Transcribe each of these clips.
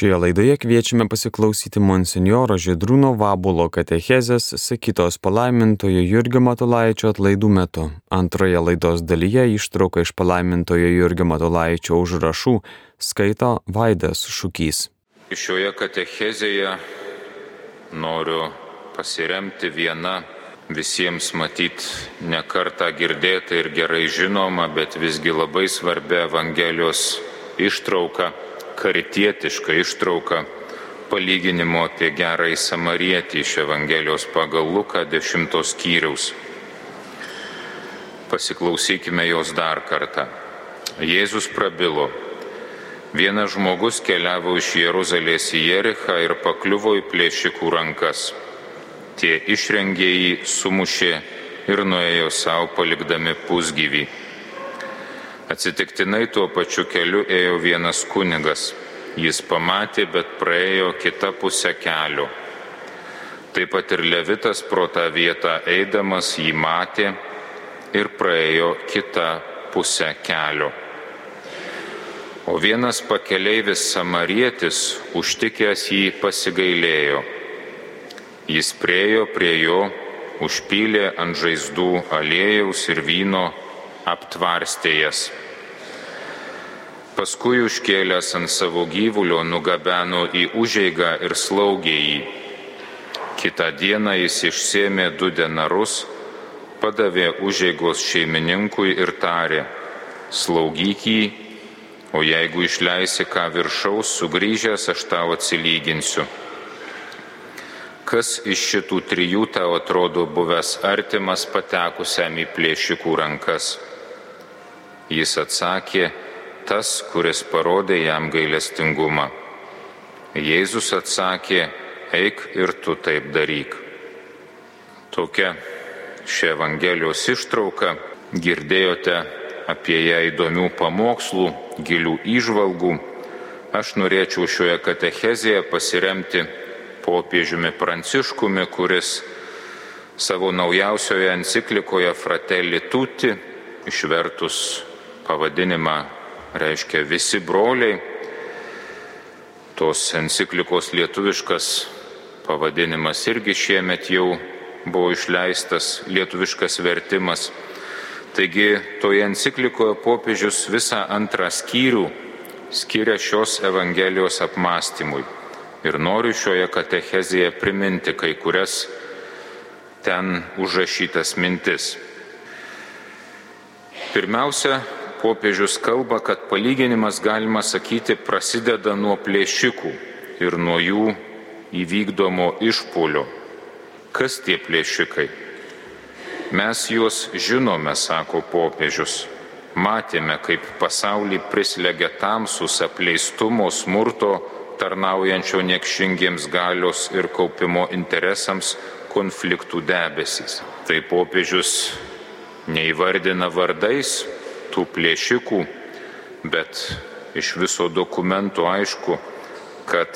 Šioje laidoje kviečiame pasiklausyti monsinjoro Židrūno Vabulo katechezės sakytos palaimintojo Jurgio Matulaičio atlaidų metu. Antroje laidos dalyje ištrauka iš palaimintojo Jurgio Matulaičio užrašų skaito Vaidas Šūkys. Šioje katechezėje noriu pasiremti vieną visiems matyt nekartą girdėta ir gerai žinoma, bet visgi labai svarbia Evangelijos ištrauka karitietišką ištrauką palyginimo apie gerąjį samarietį iš Evangelijos pagal Luką 10 skyriaus. Pasiklausykime jos dar kartą. Jėzus prabilo. Vienas žmogus keliavo iš Jeruzalės į Jerichą ir pakliuvo į plėšikų rankas. Tie išrengėjai sumušė ir nuėjo savo palikdami pusgyvį. Atsitiktinai tuo pačiu keliu ėjo vienas kunigas. Jis pamatė, bet praėjo kitą pusę kelio. Taip pat ir Levitas pro tą vietą eidamas jį matė ir praėjo kitą pusę kelio. O vienas pakeleivis samarietis užtikęs jį pasigailėjo. Jis priejo prie jo, užpylė ant žaizdų aliejaus ir vyno aptvarstė jas. Paskui užkėlęs ant savo gyvulio nugabeno į užeigą ir slaugė jį. Kita diena jis išsėmė du denarus, padavė užeigos šeimininkui ir tarė, slaugyk jį, o jeigu išleisi ką viršaus, sugrįžęs aš tau atsilyginsiu. Kas iš šitų trijų tau atrodo buvęs artimas patekusiam į plėšikų rankas? Jis atsakė, tas, kuris parodė jam gailestingumą. Jėzus atsakė, eik ir tu taip daryk. Tokia ši Evangelijos ištrauka, girdėjote apie ją įdomių pamokslų, gilių įžvalgų. Aš norėčiau šioje katechezėje pasiremti popiežiumi Pranciškumi, kuris savo naujausioje enciklikoje Fratelli Tutti, išvertus pavadinimą reiškia visi broliai. Tos enciklikos lietuviškas pavadinimas irgi šiemet jau buvo išleistas lietuviškas vertimas. Taigi toje enciklikoje popiežius visą antrą skyrių skiria šios Evangelijos apmąstymui. Ir noriu šioje katechezėje priminti kai kurias ten užrašytas mintis. Pirmiausia, popiežius kalba, kad palyginimas, galima sakyti, prasideda nuo plėšikų ir nuo jų įvykdomo išpolio. Kas tie plėšikai? Mes juos žinome, sako popiežius. Matėme, kaip pasaulį prislegia tamsus apleistumo, smurto, tarnaujančio niekšingiems galios ir kaupimo interesams konfliktų debesys. Tai popiežius neįvardina vardais, tų plėšikų, bet iš viso dokumento aišku, kad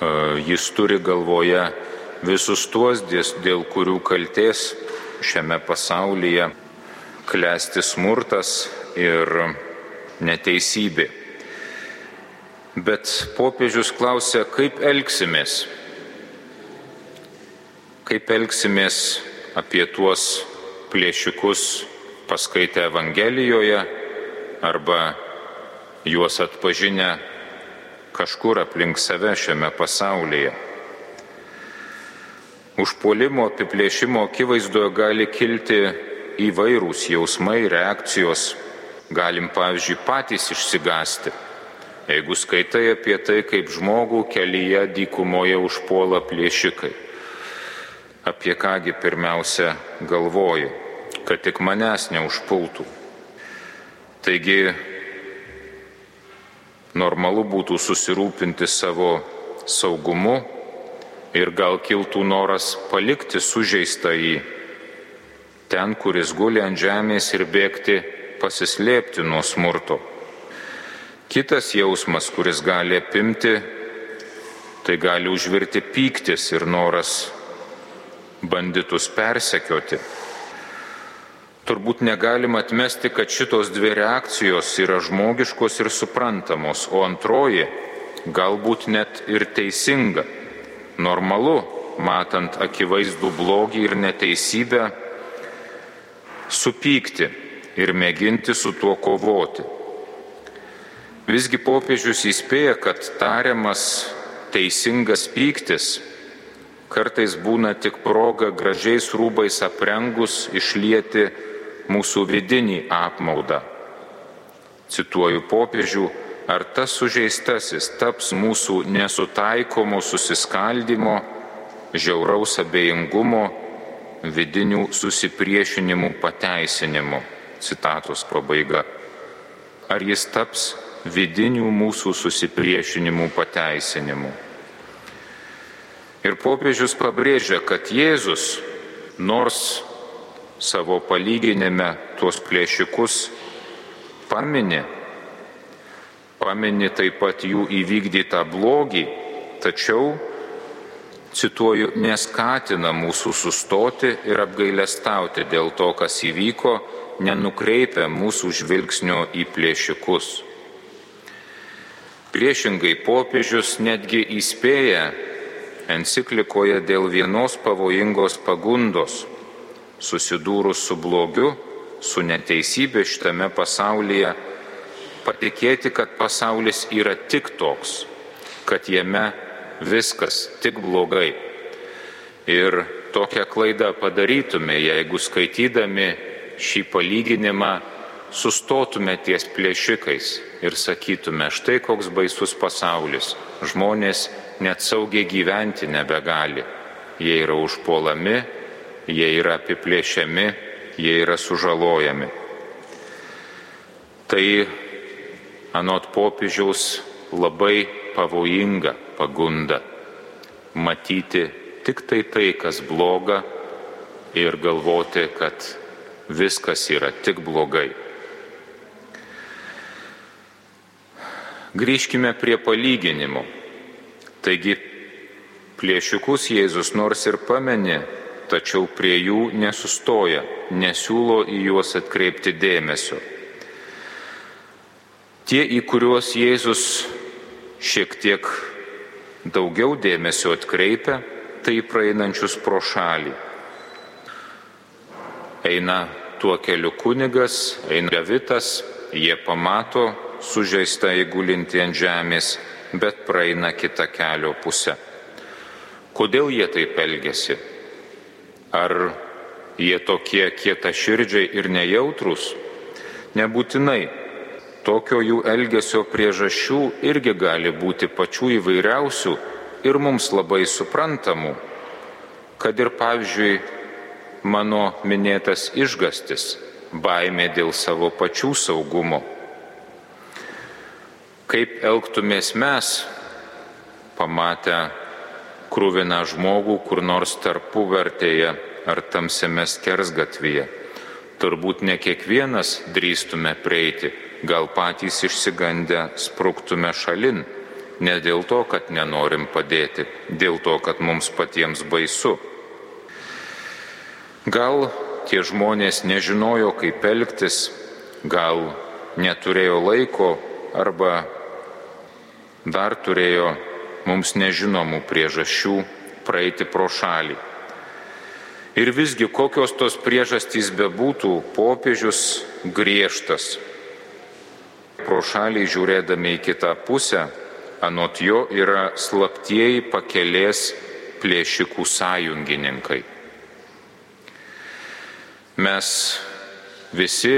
uh, jis turi galvoje visus tuos, dėl kurių kalties šiame pasaulyje klesti smurtas ir neteisybė. Bet popiežius klausia, kaip elgsimės, kaip elgsimės apie tuos plėšikus paskaitę Evangelijoje arba juos atpažinę kažkur aplink save šiame pasaulyje. Užpuolimo apiplėšimo akivaizdoje gali kilti įvairūs jausmai, reakcijos. Galim, pavyzdžiui, patys išsigasti. Jeigu skaitai apie tai, kaip žmogų kelyje dykumoje užpuola plėšikai, apie kągi pirmiausia galvoji kad tik manęs neužpultų. Taigi normalu būtų susirūpinti savo saugumu ir gal kiltų noras palikti sužeistą į ten, kuris guli ant žemės ir bėgti pasislėpti nuo smurto. Kitas jausmas, kuris gali apimti, tai gali užvirti pyktis ir noras banditus persekioti. Turbūt negalima atmesti, kad šitos dvi reakcijos yra žmogiškos ir suprantamos, o antroji galbūt net ir teisinga, normalu, matant akivaizdų blogį ir neteisybę, supykti ir mėginti su tuo kovoti. Visgi popiežius įspėja, kad tariamas teisingas pyktis kartais būna tik proga gražiais rūbais aprengus išlieti mūsų vidinį apmaudą. Cituoju popiežių, ar tas sužeistasis taps mūsų nesutaikomo susiskaldimo, žiauraus abejingumo, vidinių susipriešinimų pateisinimu. Citatos pabaiga. Ar jis taps vidinių mūsų susipriešinimų pateisinimu? Ir popiežius pabrėžia, kad Jėzus, nors savo palyginime tuos plėšikus pamini, pamini taip pat jų įvykdytą blogį, tačiau, cituoju, neskatina mūsų sustoti ir apgailestauti dėl to, kas įvyko, nenukreipia mūsų žvilgsnio į plėšikus. Priešingai popiežius netgi įspėja enciklikoje dėl vienos pavojingos pagundos susidūrus su blogiu, su neteisybė šitame pasaulyje, patikėti, kad pasaulis yra tik toks, kad jame viskas tik blogai. Ir tokią klaidą padarytume, jeigu skaitydami šį palyginimą sustotume ties plėšikais ir sakytume, štai koks baisus pasaulis, žmonės net saugiai gyventi nebegali, jie yra užpuolami, jie yra apiplėšiami, jie yra sužalojami. Tai anot popiežiaus labai pavojinga pagunda matyti tik tai tai, kas bloga ir galvoti, kad viskas yra tik blogai. Grįžkime prie palyginimų. Taigi plėšikus Jėzus nors ir pamenė, tačiau prie jų nesustoja, nesiūlo į juos atkreipti dėmesio. Tie, į kuriuos Jėzus šiek tiek daugiau dėmesio atkreipia, tai praeinančius pro šalį. Eina tuo keliu kunigas, eina levitas, jie pamato sužeistą įgulinti ant žemės, bet praeina kitą kelio pusę. Kodėl jie taip elgesi? Ar jie tokie kieta širdžiai ir nejautrus? Nebūtinai. Tokio jų elgesio priežasčių irgi gali būti pačių įvairiausių ir mums labai suprantamų. Kad ir pavyzdžiui mano minėtas išgastis, baimė dėl savo pačių saugumo. Kaip elgtumės mes, pamatę krūviną žmogų kur nors tarpuvertėje ar tamsiame skersgatvyje. Turbūt ne kiekvienas drįstume prieiti, gal patys išsigandę spruktume šalin, ne dėl to, kad nenorim padėti, dėl to, kad mums patiems baisu. Gal tie žmonės nežinojo, kaip elgtis, gal neturėjo laiko arba dar turėjo mums nežinomų priežasčių praeiti pro šalį. Ir visgi kokios tos priežastys bebūtų, popiežius griežtas. Pro šalį žiūrėdami į kitą pusę, anot jo yra slaptieji pakelės plėšikų sąjungininkai. Mes visi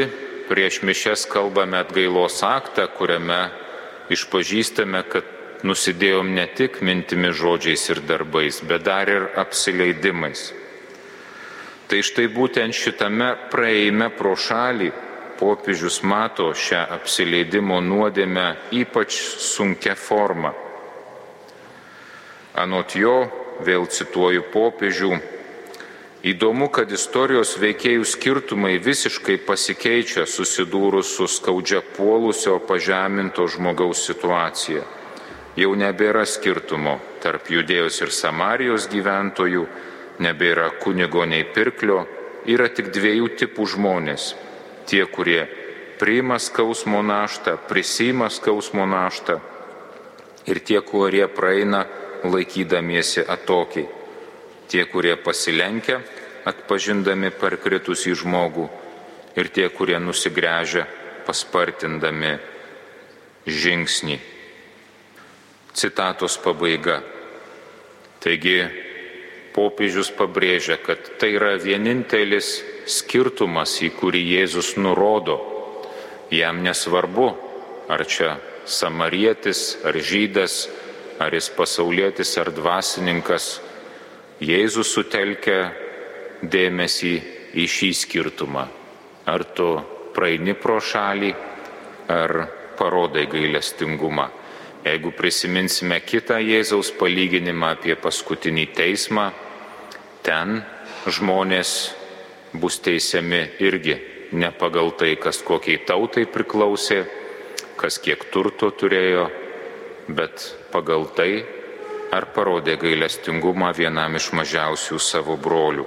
prieš mišes kalbame atgailos aktą, kuriame išpažįstame, kad nusidėjom ne tik mintimi žodžiais ir darbais, bet dar ir apsileidimais. Tai štai būtent šitame praeime pro šalį popiežius mato šią apsileidimo nuodėmę ypač sunkia forma. Anot jo, vėl cituoju popiežių, įdomu, kad istorijos veikėjų skirtumai visiškai pasikeičia susidūrus su skaudžia puolusio pažeminto žmogaus situacija jau nebėra skirtumo tarp judėjos ir Samarijos gyventojų, nebėra kunigo nei pirklio, yra tik dviejų tipų žmonės. Tie, kurie priima skausmo naštą, prisima skausmo naštą ir tie, kurie praeina laikydamiesi atokiai, tie, kurie pasilenkia, atpažindami parkritusį žmogų ir tie, kurie nusigręžia, paspartindami žingsnį. Citatos pabaiga. Taigi popiežius pabrėžia, kad tai yra vienintelis skirtumas, į kurį Jėzus nurodo. Jam nesvarbu, ar čia samarietis, ar žydas, ar jis pasaulietis, ar dvasininkas. Jėzus sutelkia dėmesį į šį skirtumą. Ar tu praeini pro šalį, ar parodai gailestingumą. Jeigu prisiminsime kitą Jėzaus palyginimą apie paskutinį teismą, ten žmonės bus teisiami irgi ne pagal tai, kas kokiai tautai priklausė, kas kiek turto turėjo, bet pagal tai, ar parodė gailestingumą vienam iš mažiausių savo brolių.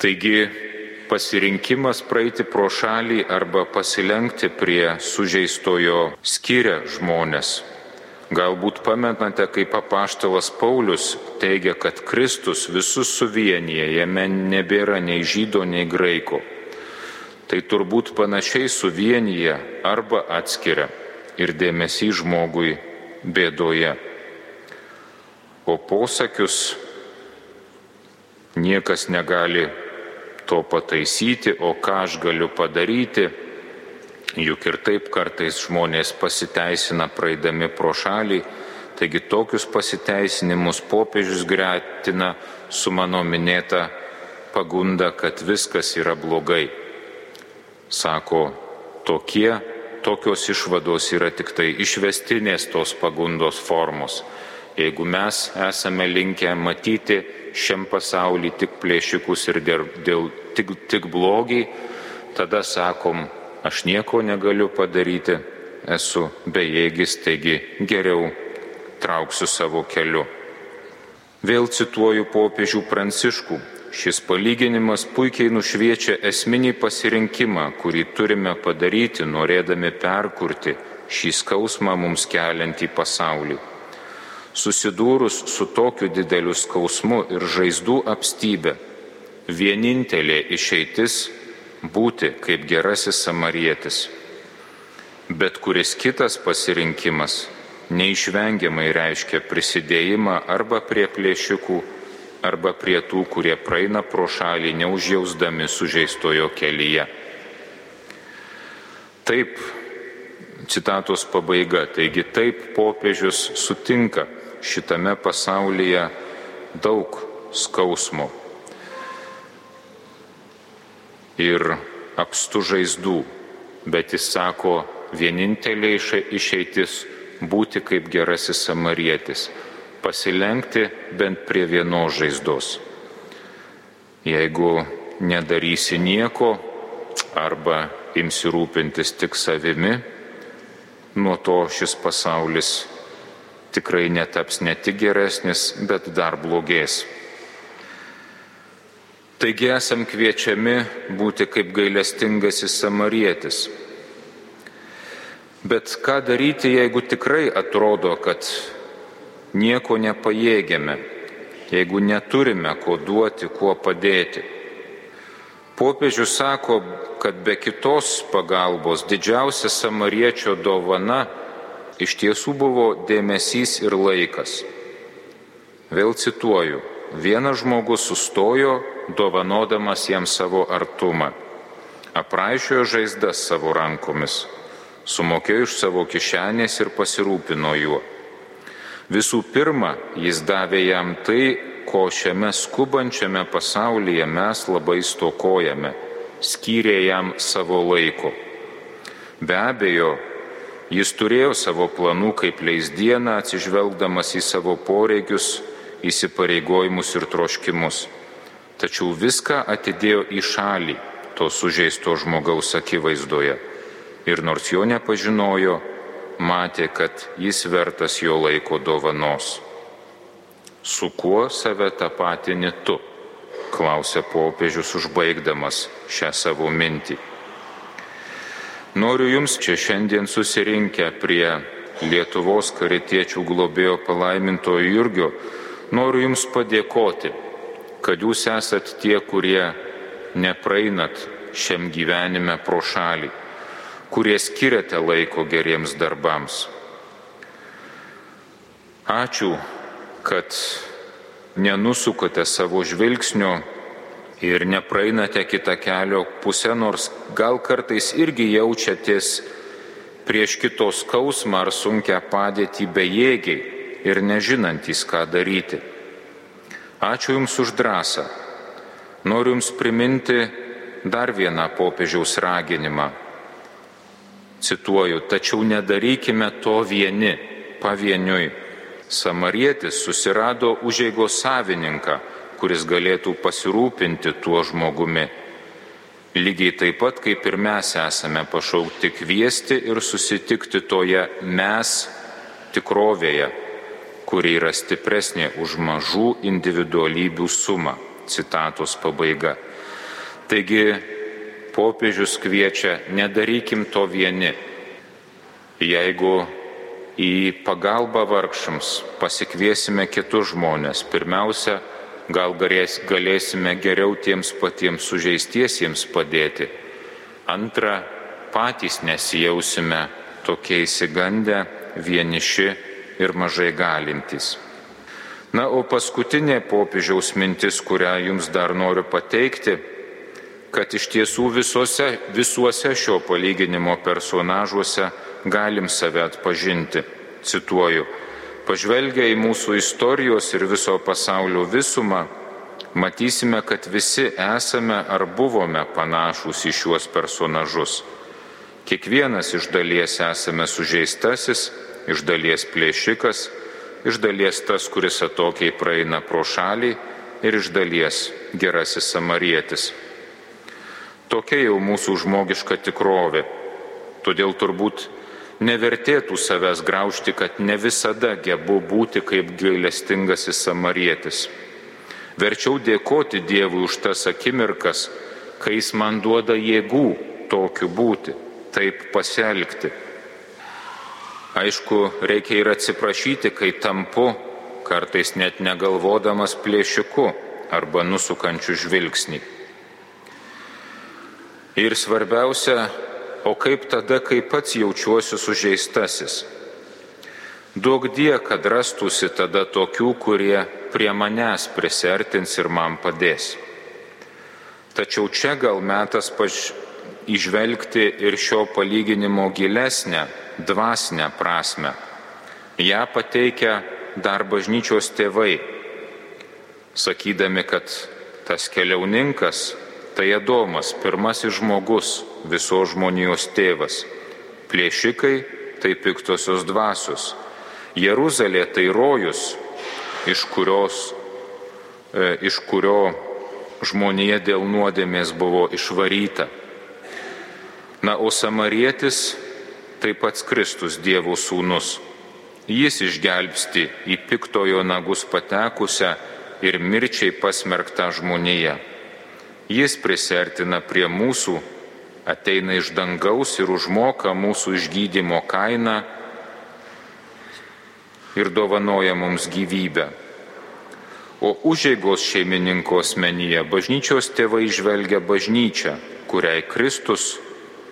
Taigi pasirinkimas praeiti pro šalį arba pasilenkti prie sužeistojo skiria žmonės. Galbūt pamenate, kaip apaštalas Paulius teigia, kad Kristus visus suvienyje, jame nebėra nei žydo, nei graiko. Tai turbūt panašiai suvienyje arba atskiria ir dėmesys žmogui bėdoje. O posakius niekas negali to pataisyti, o ką aš galiu padaryti. Juk ir taip kartais žmonės pasiteisina praeidami pro šalį, taigi tokius pasiteisinimus popiežius gretina su mano minėta pagunda, kad viskas yra blogai. Sako, tokie, tokios išvados yra tik tai išvestinės tos pagundos formos. Jeigu mes esame linkę matyti šiam pasaulį tik plėšikus ir dėl, dėl tik, tik blogį, tada sakom, aš nieko negaliu padaryti, esu bejėgis, taigi geriau trauksiu savo keliu. Vėl cituoju popiežių pranciškų. Šis palyginimas puikiai nušviečia esminį pasirinkimą, kurį turime padaryti, norėdami perkurti šį skausmą mums keliantį pasaulį. Susidūrus su tokiu dideliu skausmu ir žaizdų apstybė, vienintelė išeitis būti kaip gerasis samarietis. Bet kuris kitas pasirinkimas neišvengiamai reiškia prisidėjimą arba prie plėšikų, arba prie tų, kurie praeina pro šalį neužjausdami sužeistojo kelyje. Taip, citatos pabaiga, taigi taip popiežius sutinka šitame pasaulyje daug skausmo ir apstų žaizdų, bet jis sako, vienintelė išeitis būti kaip gerasis samarietis, pasilenkti bent prie vienos žaizdos. Jeigu nedarysi nieko arba imsi rūpintis tik savimi, nuo to šis pasaulis tikrai netaps ne tik geresnis, bet dar blogės. Taigi esam kviečiami būti kaip gailestingasis samarietis. Bet ką daryti, jeigu tikrai atrodo, kad nieko nepajėgiame, jeigu neturime ko duoti, kuo padėti? Popiežius sako, kad be kitos pagalbos didžiausia samariečio dovana iš tiesų buvo dėmesys ir laikas. Vėl cituoju, vienas žmogus sustojo, dovanodamas jam savo artumą, apraišiojo žaizdas savo rankomis, sumokėjo iš savo kišenės ir pasirūpino juo. Visų pirma, jis davė jam tai, ko šiame skubančiame pasaulyje mes labai stokojame - skyrė jam savo laiko. Be abejo, Jis turėjo savo planų, kaip leis dieną, atsižvelgdamas į savo poreikius, įsipareigojimus ir troškimus. Tačiau viską atidėjo į šalį to sužeisto žmogaus akivaizdoje. Ir nors jo nepažinojo, matė, kad jis vertas jo laiko dovanos. Su kuo save tapatini tu? klausė popiežius užbaigdamas šią savo mintį. Noriu Jums čia šiandien susirinkę prie Lietuvos karitiečių globėjo palaimintojo Jurgio, noriu Jums padėkoti, kad Jūs esat tie, kurie nepraeinat šiam gyvenime pro šalį, kurie skiriate laiko geriems darbams. Ačiū, kad nenusukate savo žvilgsnio ir nepraeinate kitą kelio pusę, nors gal kartais irgi jaučiatės prieš kitos skausmą ar sunkę padėtį bejėgiai ir nežinantys, ką daryti. Ačiū Jums už drąsą. Noriu Jums priminti dar vieną popiežiaus raginimą. Cituoju, tačiau nedarykime to vieni, pavieniui. Samarietis susirado užėgos savininką, kuris galėtų pasirūpinti tuo žmogumi. Lygiai taip pat kaip ir mes esame pašaukti kviesti ir susitikti toje mes tikrovėje, kuri yra stipresnė už mažų individualybių sumą. Citatos pabaiga. Taigi popiežius kviečia, nedarykim to vieni. Jeigu į pagalbą vargšams pasikviesime kitus žmonės, pirmiausia, gal galės, galėsime geriau tiems patiems sužeistiesiems padėti. Antra, patys nesijausime tokie įsigandę, vieniši ir mažai galintys. Na, o paskutinė popiežiaus mintis, kurią jums dar noriu pateikti, kad iš tiesų visuose, visuose šio palyginimo personažuose galim save atpažinti. Cituoju, pažvelgia į mūsų istorijos ir viso pasaulio visumą, matysime, kad visi esame ar buvome panašus į šiuos personažus. Kiekvienas iš dalies esame sužeistasis, iš dalies plėšikas, iš dalies tas, kuris atokiai praeina pro šalį ir iš dalies gerasis samarietis. Tokia jau mūsų žmogiška tikrovė. Todėl turbūt nevertėtų savęs graužti, kad ne visada gebu būti kaip gailestingasis samarietis. Verčiau dėkoti Dievui už tas akimirkas, kai Jis man duoda jėgų tokiu būti, taip pasielgti. Aišku, reikia ir atsiprašyti, kai tampu, kartais net negalvodamas plėšiku arba nusukančiu žvilgsnį. Ir svarbiausia, o kaip tada, kai pats jaučiuosi sužeistasis. Duok die, kad rastųsi tada tokių, kurie prie manęs prisertins ir man padės. Tačiau čia gal metas paž... išvelgti ir šio palyginimo gilesnę, dvasinę prasme. Ja pateikia dar bažnyčios tėvai, sakydami, kad tas keliauninkas Tai Adomas, pirmasis žmogus, visos žmonijos tėvas. Plėšikai tai piktosios dvasios. Jeruzalė tai rojus, iš, kurios, e, iš kurio žmonija dėl nuodėmės buvo išvaryta. Na, o samarietis tai pats Kristus Dievo sūnus. Jis išgelbsti į piktojo nagus patekusią ir mirčiai pasmerktą žmoniją. Jis prisertina prie mūsų, ateina iš dangaus ir užmoka mūsų išgydymo kainą ir dovanoja mums gyvybę. O užėgos šeimininko asmenyje bažnyčios tėvai žvelgia bažnyčią, kuriai Kristus,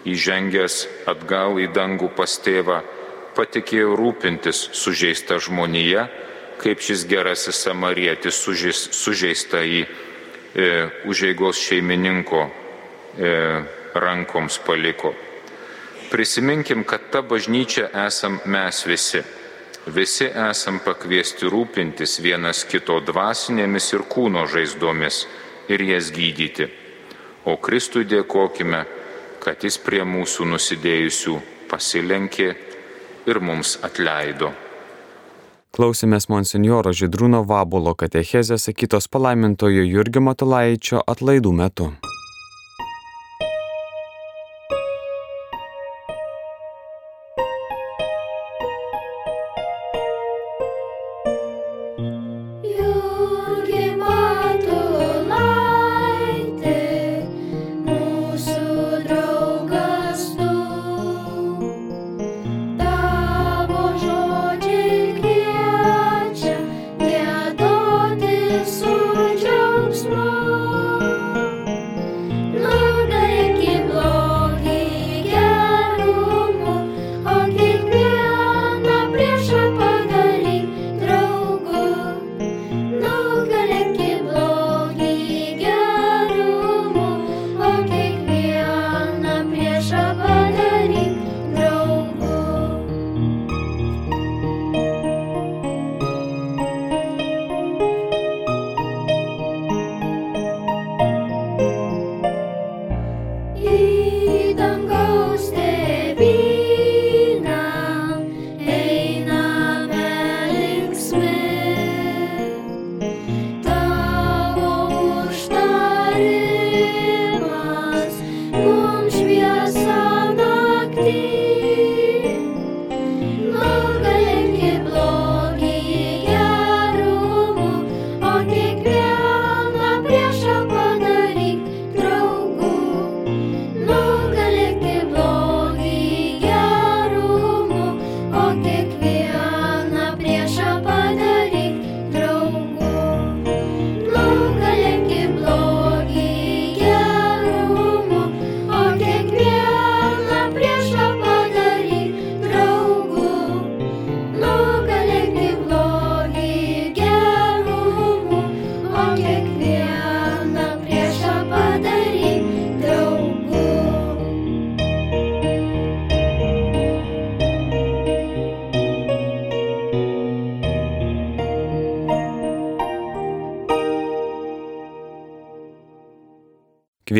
įžengęs atgal į dangų pas tėvą, patikėjo rūpintis sužeista žmonija, kaip šis gerasis samarietis sužeista į e, užėgos šeimininko e, rankoms paliko. Prisiminkim, kad ta bažnyčia esam mes visi. Visi esam pakviesti rūpintis vienas kito dvasinėmis ir kūno žaizdomis ir jas gydyti. O Kristui dėkojime, kad jis prie mūsų nusidėjusių pasilenkė ir mums atleido. Klausėmės monsinjoro Židrūno Vabulo katechezės sakytos palaimintojo Jurgio Matulaičio atlaidų metu.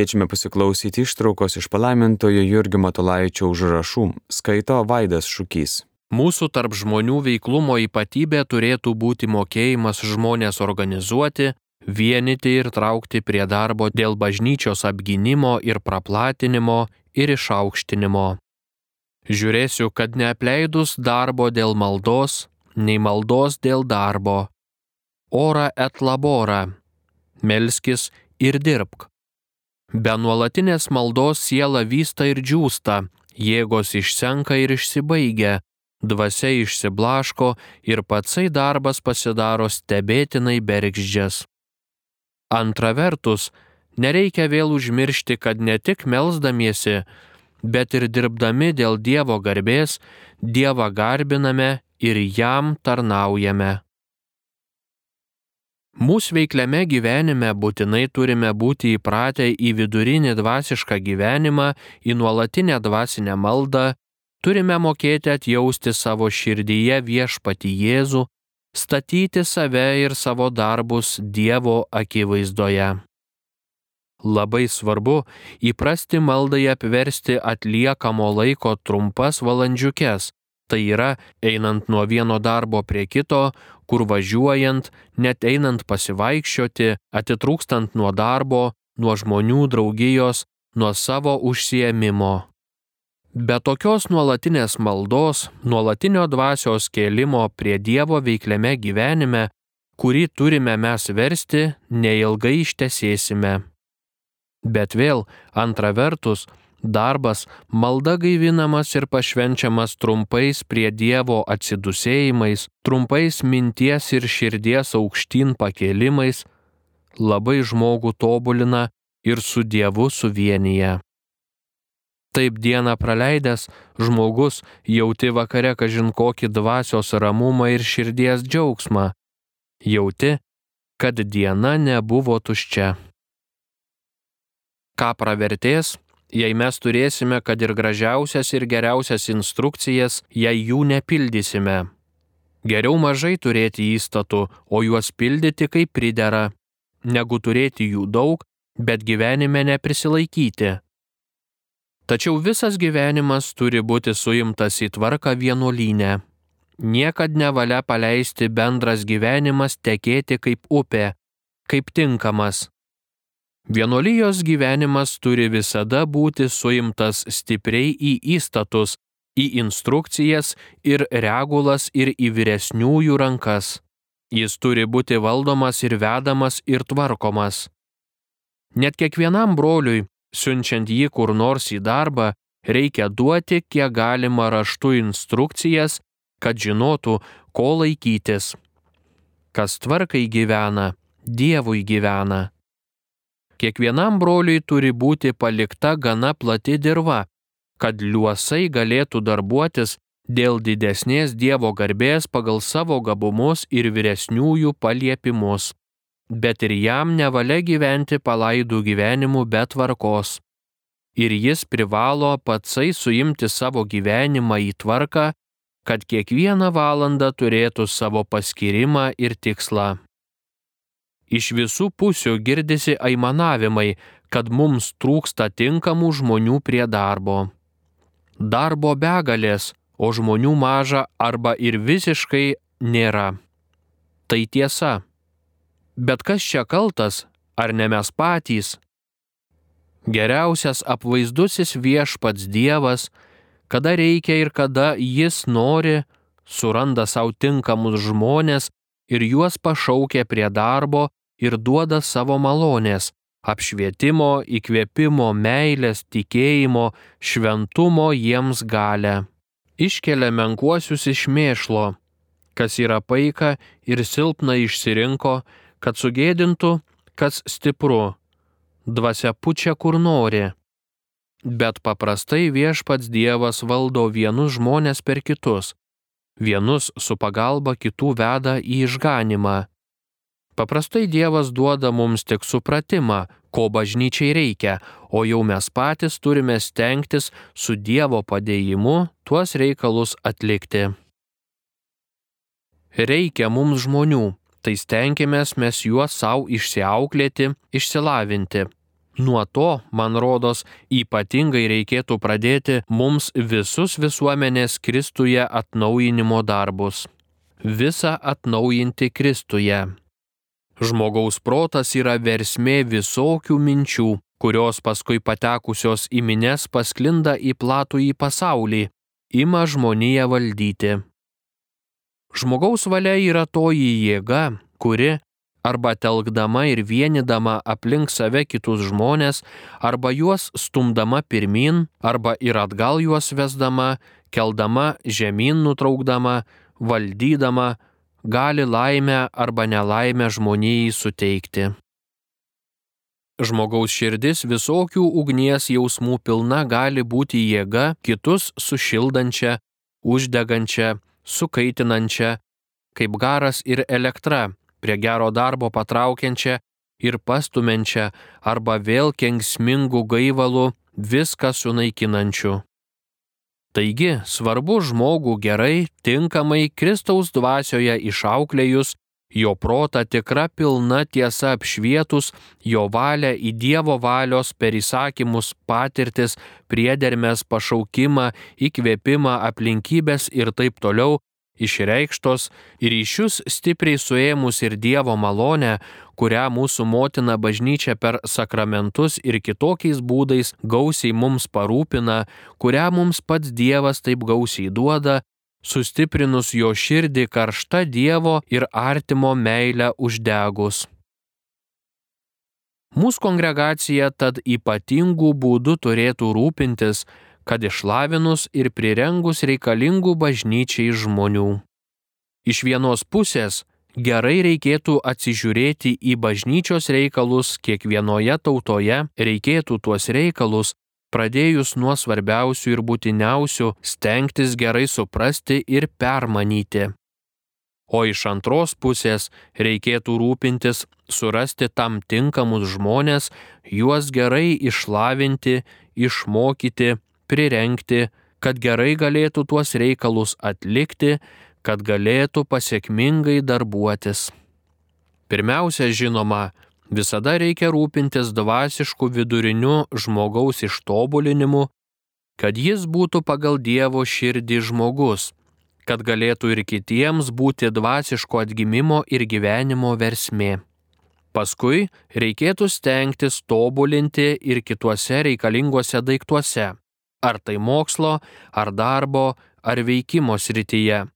Kviečiame pasiklausyti ištraukos iš palaimintojo Jurgio Matulaičio užrašų, skaito Vaidas Šūkys. Mūsų tarp žmonių veiklumo ypatybė turėtų būti mokėjimas žmonės organizuoti, vienyti ir traukti prie darbo dėl bažnyčios apginimo ir praplatinimo ir išaukštinimo. Žiūrėsiu, kad neapleidus darbo dėl maldos, nei maldos dėl darbo. Ora et labora. Melskis ir dirbk. Be nuolatinės maldos siela vysta ir džiūsta, jėgos išsenka ir išsibaigia, dvasia išsiblaško ir patsai darbas pasidaro stebėtinai bergždžias. Antra vertus, nereikia vėl užmiršti, kad ne tik melzdamiesi, bet ir dirbdami dėl Dievo garbės, Dievą garbiname ir jam tarnaujame. Mūsų veikliame gyvenime būtinai turime būti įpratę į vidurinį dvasišką gyvenimą, į nuolatinę dvasinę maldą, turime mokėti atjausti savo širdyje viešpati Jėzų, statyti save ir savo darbus Dievo akivaizdoje. Labai svarbu įprasti maldai apversti atliekamo laiko trumpas valandžiukės, tai yra einant nuo vieno darbo prie kito, kur važiuojant, net einant pasivaikščioti, atitrūkstant nuo darbo, nuo žmonių draugijos, nuo savo užsiemimo. Be tokios nuolatinės maldos, nuolatinio dvasios kėlimo prie Dievo veikliame gyvenime, kurį turime mes versti, neilgai ištesėsime. Bet vėl, antra vertus, darbas, malda gaivinamas ir pašvenčiamas trumpais prie Dievo atsidusėjimais, trumpais minties ir širdies aukštyn pakėlimais, labai žmogų tobulina ir su Dievu suvienyje. Taip dieną praleidęs, žmogus jauti vakare kažin kokį dvasios ramumą ir širdies džiaugsmą. Jauti, kad diena nebuvo tuščia. Ką pravertės, jei mes turėsime, kad ir gražiausias ir geriausias instrukcijas, jei jų nepildysime. Geriau mažai turėti įstatų, o juos pildyti kaip pridera, negu turėti jų daug, bet gyvenime neprisilaikyti. Tačiau visas gyvenimas turi būti suimtas į tvarką vienuolynę. Niekad nevalia paleisti bendras gyvenimas tekėti kaip upė, kaip tinkamas. Vienuolijos gyvenimas turi visada būti suimtas stipriai į įstatus, į instrukcijas ir regulas ir į vyresniųjų rankas. Jis turi būti valdomas ir vedamas ir tvarkomas. Net kiekvienam broliui, siunčiant jį kur nors į darbą, reikia duoti kiek galima raštų instrukcijas, kad žinotų, ko laikytis. Kas tvarkai gyvena, Dievui gyvena. Kiekvienam broliui turi būti palikta gana plati dirba, kad liuosai galėtų darbuotis dėl didesnės Dievo garbės pagal savo gabumus ir vyresniųjų paliepimus bet ir jam nevalia gyventi palaidų gyvenimų be tvarkos. Ir jis privalo patsai suimti savo gyvenimą į tvarką, kad kiekvieną valandą turėtų savo paskirimą ir tikslą. Iš visų pusių girdisi aimanavimai, kad mums trūksta tinkamų žmonių prie darbo. Darbo begalės, o žmonių maža arba ir visiškai nėra. Tai tiesa. Bet kas čia kaltas, ar ne mes patys? Geriausias apvaizdusis viešpats Dievas, kada reikia ir kada jis nori, suranda savo tinkamus žmonės ir juos pašaukia prie darbo ir duoda savo malonės, apšvietimo, įkvėpimo, meilės, tikėjimo, šventumo jiems galę. Iškelia menkuosius iš mėšlo, kas yra paika ir silpna išsirinko, kad sugėdintų, kas stipru, dvasia pučia kur nori. Bet paprastai viešpats Dievas valdo vienus žmonės per kitus, vienus su pagalba kitų veda į išganimą. Paprastai Dievas duoda mums tik supratimą, ko bažnyčiai reikia, o jau mes patys turime stengtis su Dievo padėjimu tuos reikalus atlikti. Reikia mums žmonių, tai stengiamės mes juos savo išsiauklėti, išsilavinti. Nuo to, man rodos, ypatingai reikėtų pradėti mums visus visuomenės Kristuje atnaujinimo darbus. Visa atnaujinti Kristuje. Žmogaus protas yra versmė visokių minčių, kurios paskui patekusios į mines pasklinda į platų į pasaulį, ima žmoniją valdyti. Žmogaus valia yra toji jėga, kuri arba telkdama ir vienydama aplink save kitus žmonės, arba juos stumdama pirmin, arba ir atgal juos vesdama, keldama žemyn nutraukdama, valdydama, gali laimę arba nelaimę žmonijai suteikti. Žmogaus širdis visokių ugnies jausmų pilna gali būti jėga kitus sušildančia, uždegančia, sukaitinančia, kaip garas ir elektra, prie gero darbo patraukiančią ir pastumenčią arba vėl kenksmingų gaivalų viską sunaikinančių. Taigi svarbu žmogų gerai, tinkamai Kristaus dvasioje išauklėjus, jo protą tikra pilna tiesa apšvietus, jo valią į Dievo valios per įsakymus patirtis, priedermės pašaukimą, įkvėpimą, aplinkybės ir taip toliau išreikštos ryšius stipriai suėmus ir Dievo malonę, kurią mūsų motina bažnyčia per sakramentus ir kitokiais būdais gausiai mums parūpina, kurią mums pats Dievas taip gausiai duoda, sustiprinus jo širdį karšta Dievo ir artimo meilę uždegus. Mūsų kongregacija tad ypatingų būdų turėtų rūpintis, kad išlavinus ir prirengus reikalingų bažnyčiai žmonių. Iš vienos pusės gerai reikėtų atsižiūrėti į bažnyčios reikalus kiekvienoje tautoje, reikėtų tuos reikalus, pradėjus nuo svarbiausių ir būtiniausių, stengtis gerai suprasti ir permanyti. O iš antros pusės reikėtų rūpintis surasti tam tinkamus žmonės, juos gerai išlavinti, išmokyti, prirenkti, kad gerai galėtų tuos reikalus atlikti, kad galėtų pasiekmingai darbuotis. Pirmiausia, žinoma, visada reikia rūpintis dvasišku viduriniu žmogaus ištobulinimu, kad jis būtų pagal Dievo širdį žmogus, kad galėtų ir kitiems būti dvasiško atgimimo ir gyvenimo versmė. Paskui reikėtų stengtis tobulinti ir kituose reikalinguose daiktuose ar tai mokslo, ar darbo, ar veikimo srityje,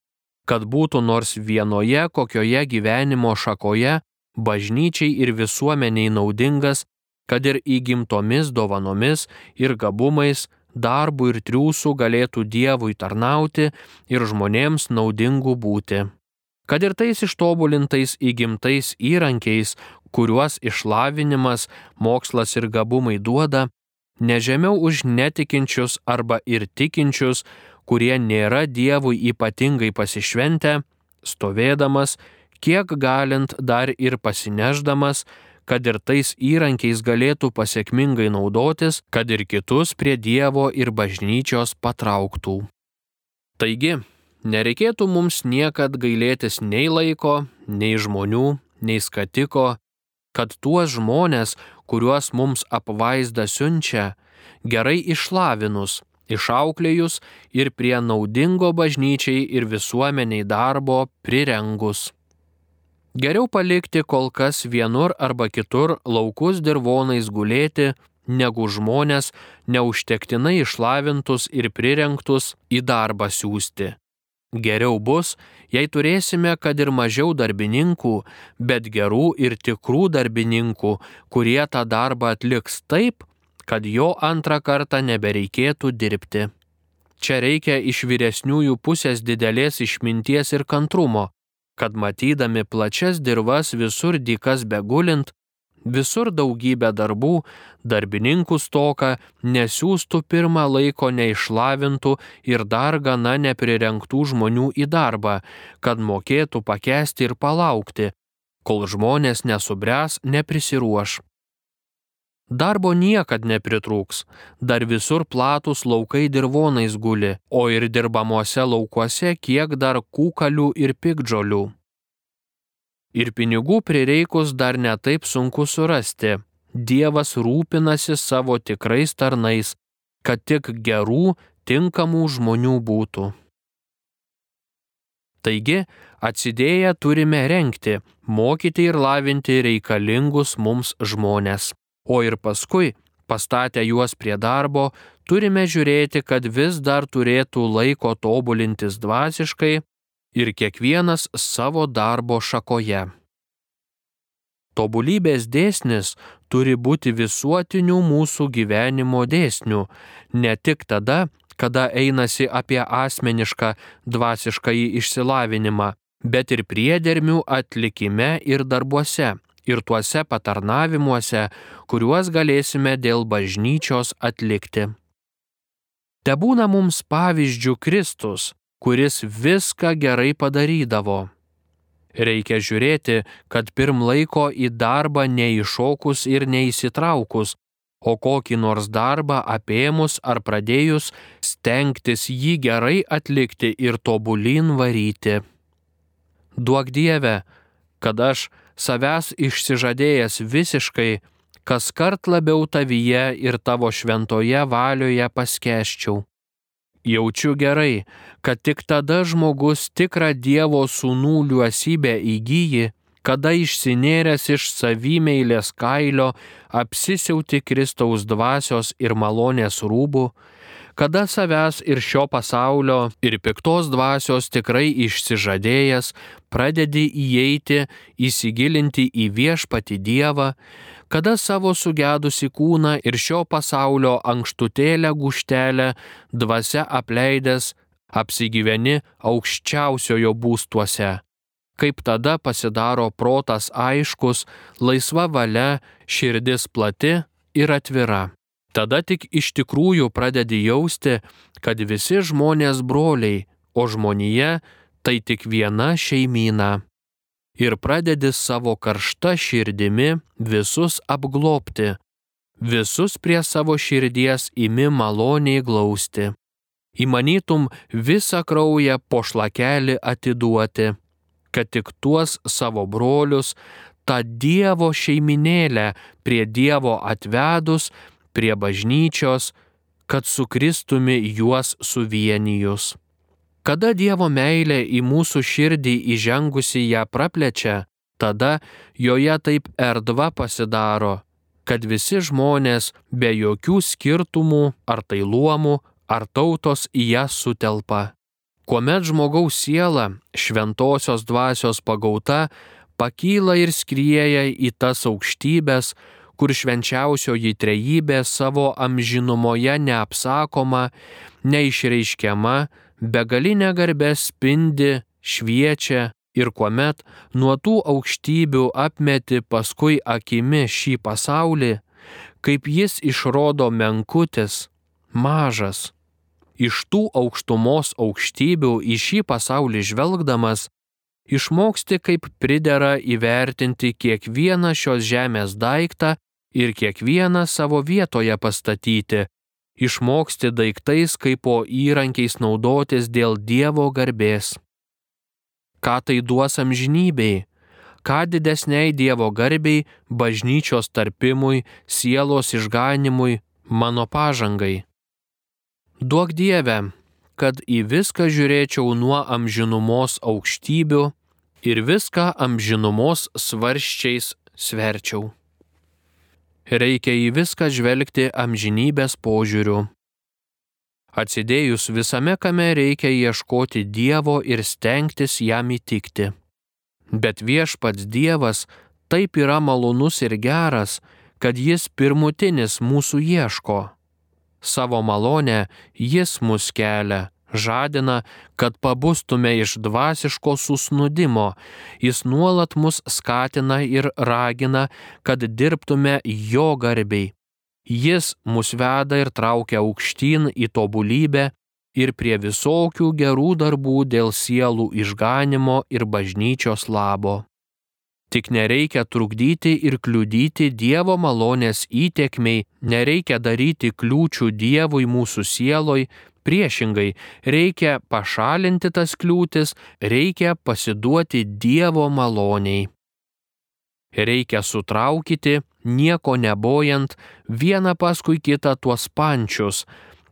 kad būtų nors vienoje kokioje gyvenimo šakoje bažnyčiai ir visuomeniai naudingas, kad ir įgimtomis dovanomis ir gabumais, darbu ir triūsų galėtų Dievui tarnauti ir žmonėms naudingų būti. Kad ir tais ištobulintais įgimtais įrankiais, kuriuos išlavinimas, mokslas ir gabumai duoda, nežemiau už netikinčius arba ir tikinčius, kurie nėra Dievui ypatingai pasišventę, stovėdamas, kiek galint dar ir pasineždamas, kad ir tais įrankiais galėtų pasiekmingai naudotis, kad ir kitus prie Dievo ir bažnyčios patrauktų. Taigi, nereikėtų mums niekad gailėtis nei laiko, nei žmonių, nei skatiko, kad tuos žmonės, kuriuos mums apvaizda siunčia, gerai išlavinus, išauklėjus ir prie naudingo bažnyčiai ir visuomeniai darbo prirengus. Geriau palikti kol kas vienur arba kitur laukus dirvonais gulėti, negu žmonės neužtektinai išlavintus ir prirenktus į darbą siūsti. Geriau bus, jei turėsime, kad ir mažiau darbininkų, bet gerų ir tikrų darbininkų, kurie tą darbą atliks taip, kad jo antrą kartą nebereikėtų dirbti. Čia reikia iš vyresniųjų pusės didelės išminties ir kantrumo, kad matydami plačias dirvas visur dykas begulint, visur daugybę darbų, darbininkų stoka, nesiūstų pirmą laiko neišlavintų ir dar gana neprirenktų žmonių į darbą, kad mokėtų pakesti ir palaukti, kol žmonės nesubręs, neprisiruoš. Darbo niekad nepritrūks, dar visur platus laukai dirvonais guli, o ir dirbamuose laukuose kiek dar kūkalių ir pikdžolių ir pinigų prireikus dar netaip sunku surasti, Dievas rūpinasi savo tikrais tarnais, kad tik gerų, tinkamų žmonių būtų. Taigi, atsidėję turime renkti, mokyti ir lavinti reikalingus mums žmonės, o ir paskui, pastatę juos prie darbo, turime žiūrėti, kad vis dar turėtų laiko tobulintis dvasiškai ir kiekvienas savo darbo šakoje. Tobulybės dėsnis turi būti visuotinių mūsų gyvenimo dėsnių, ne tik tada, kada einasi apie asmenišką dvasišką išsilavinimą, bet ir priedermių atlikime ir darbuose, ir tuose patarnavimuose, kuriuos galėsime dėl bažnyčios atlikti. Te būna mums pavyzdžių Kristus, kuris viską gerai padarydavo Reikia žiūrėti, kad pirm laiko į darbą neiššokus ir neįsitraukus, o kokį nors darbą apėmus ar pradėjus stengtis jį gerai atlikti ir tobulin varyti. Duok Dieve, kad aš savęs išsižadėjęs visiškai, kas kart labiau tavyje ir tavo šventoje valioje paskeščiau. Jaučiu gerai, kad tik tada žmogus tikrą Dievo sūnų liuosybę įgyji, kada išsinėręs iš savimeilės kailio apsisiauti Kristaus dvasios ir malonės rūbų, kada savęs ir šio pasaulio ir piktos dvasios tikrai išsižadėjęs, pradedi įeiti, įsigilinti į viešpati Dievą, kada savo sugedusi kūną ir šio pasaulio ankštutėlę guštelę dvasia apleidęs apsigyveni aukščiausiojo būstuose. Kaip tada pasidaro protas aiškus, laisva valia, širdis plati ir atvira. Tada tik iš tikrųjų pradedi jausti, kad visi žmonės broliai, o žmonija tai tik viena šeimyna. Ir pradedi savo karšta širdimi visus apglopti, visus prie savo širdies imi maloniai glausti. Įmanytum visą kraują po šlakelį atiduoti, kad tik tuos savo brolius, tą Dievo šeiminėlę prie Dievo atvedus, prie bažnyčios, kad sukristumi juos suvienijus. Kada Dievo meilė į mūsų širdį įžengusi ją praplečia, tada joje taip erdva pasidaro, kad visi žmonės be jokių skirtumų ar tai luomų ar tautos į ją sutelpa. Kuomet žmogaus siela, šventosios dvasios pagauta, pakyla ir skrieja į tas aukštybės, kur švenčiausioji trejybė savo amžinumoje neapsakoma, neišreiškiama, begalinė garbė spindi, šviečia ir kuomet nuo tų aukštybių apmeti paskui akimi šį pasaulį, kaip jis išrodo menkutis, mažas. Iš tų aukštumos aukštybių į šį pasaulį žvelgdamas, išmoksti kaip pridera įvertinti kiekvieną šios žemės daiktą ir kiekvieną savo vietoje pastatyti, išmoksti daiktais kaip po įrankiais naudotis dėl Dievo garbės. Ką tai duos amžinybei? Ką didesniai Dievo garbiai, bažnyčios tarpimui, sielos išganimui, mano pažangai? Duok Dieve, kad į viską žiūrėčiau nuo amžinumos aukštybių ir viską amžinumos svarščiais sverčiau reikia į viską žvelgti amžinybės požiūriu. Atsidėjus visame kame reikia ieškoti Dievo ir stengtis jam įtikti. Bet viešpats Dievas taip yra malonus ir geras, kad jis pirmutinis mūsų ieško. Savo malonę jis mus kelia žadina, kad pabustume iš dvasiško susnudimo. Jis nuolat mus skatina ir ragina, kad dirbtume jo garbiai. Jis mus veda ir traukia aukštyn į tobulybę ir prie visokių gerų darbų dėl sielų išganimo ir bažnyčios labo. Tik nereikia trukdyti ir kliudyti Dievo malonės įtekmiai, nereikia daryti kliūčių Dievui mūsų sieloj, Priešingai, reikia pašalinti tas kliūtis, reikia pasiduoti Dievo maloniai. Reikia sutraukyti, nieko nebojant, vieną paskui kitą tuos pančius,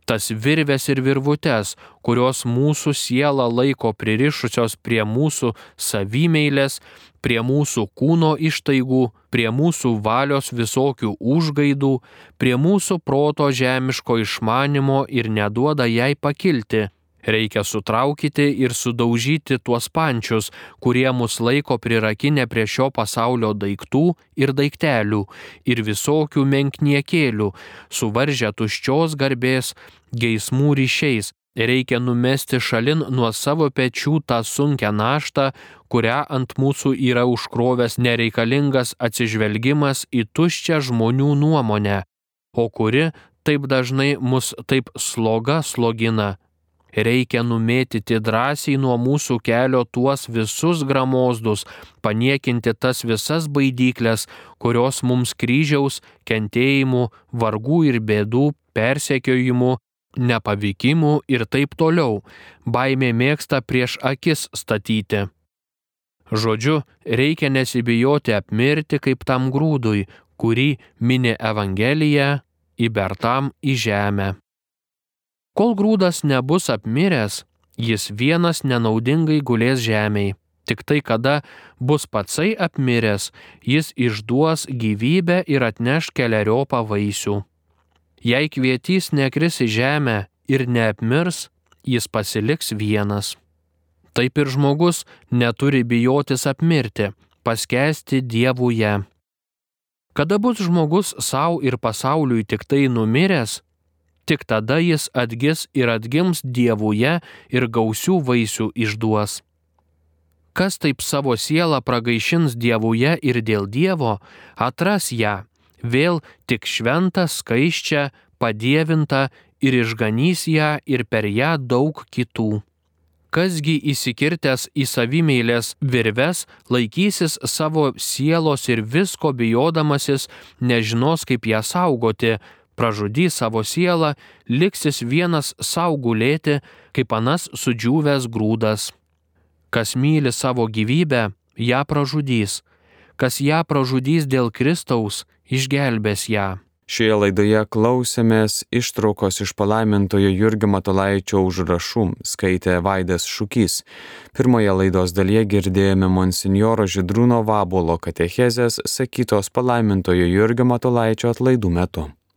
tas virves ir virvutes, kurios mūsų sielą laiko pririšusios prie mūsų savimeilės, prie mūsų kūno ištaigų, prie mūsų valios visokių užgaidų, prie mūsų proto žemiško išmanimo ir neduoda jai pakilti. Reikia sutraukyti ir sudaužyti tuos pančius, kurie mus laiko prirakinę prie šio pasaulio daiktų ir daiktelių ir visokių menkniekėlių, suvaržę tuščios garbės, geismų ryšiais. Reikia numesti šalin nuo savo pečių tą sunkę naštą, kurią ant mūsų yra užkrovęs nereikalingas atsižvelgimas į tuščią žmonių nuomonę, o kuri taip dažnai mus taip sloga slogina reikia numėtyti drąsiai nuo mūsų kelio tuos visus gramozdus, paniekinti tas visas baidyklės, kurios mums kryžiaus, kentėjimų, vargų ir bėdų, persekiojimų, nepavykimų ir taip toliau, baimė mėgsta prieš akis statyti. Žodžiu, reikia nesibijoti apmirti kaip tam grūdui, kurį mini Evangelija įbertam į žemę. Kol grūdas nebus apmiręs, jis vienas nenaudingai gulės žemėje. Tik tai kada bus patsai apmiręs, jis išduos gyvybę ir atneš keliariopą vaisių. Jei kvietys nekris į žemę ir neapmirs, jis pasiliks vienas. Taip ir žmogus neturi bijotis apmirti, paskesti dievuje. Kada bus žmogus savo ir pasauliui tik tai numiręs, tik tada jis atgis ir atgims dievuje ir gausių vaisių išduos. Kas taip savo sielą pragaišins dievuje ir dėl Dievo, atras ją, vėl tik šventą, skaiščią, padėvintą ir išganys ją ir per ją daug kitų. Kasgi įsikirtęs į savimeilės virves laikysis savo sielos ir visko bijodamasis, nežinos kaip ją saugoti, pražudys savo sielą, liksis vienas saugulėti, kaip anas sudžiūvęs grūdas. Kas myli savo gyvybę, ją pražudys, kas ją pražudys dėl Kristaus, išgelbės ją. Šioje laidoje klausėmės ištraukos iš palaimintojo Jurgio Matolaičio užrašų, skaitė Vaidas Šūkys. Pirmoje laidos dalyje girdėjome monsinjoro Židrūno Vabolo katechezės, sakytos palaimintojo Jurgio Matolaičio atlaidų metu.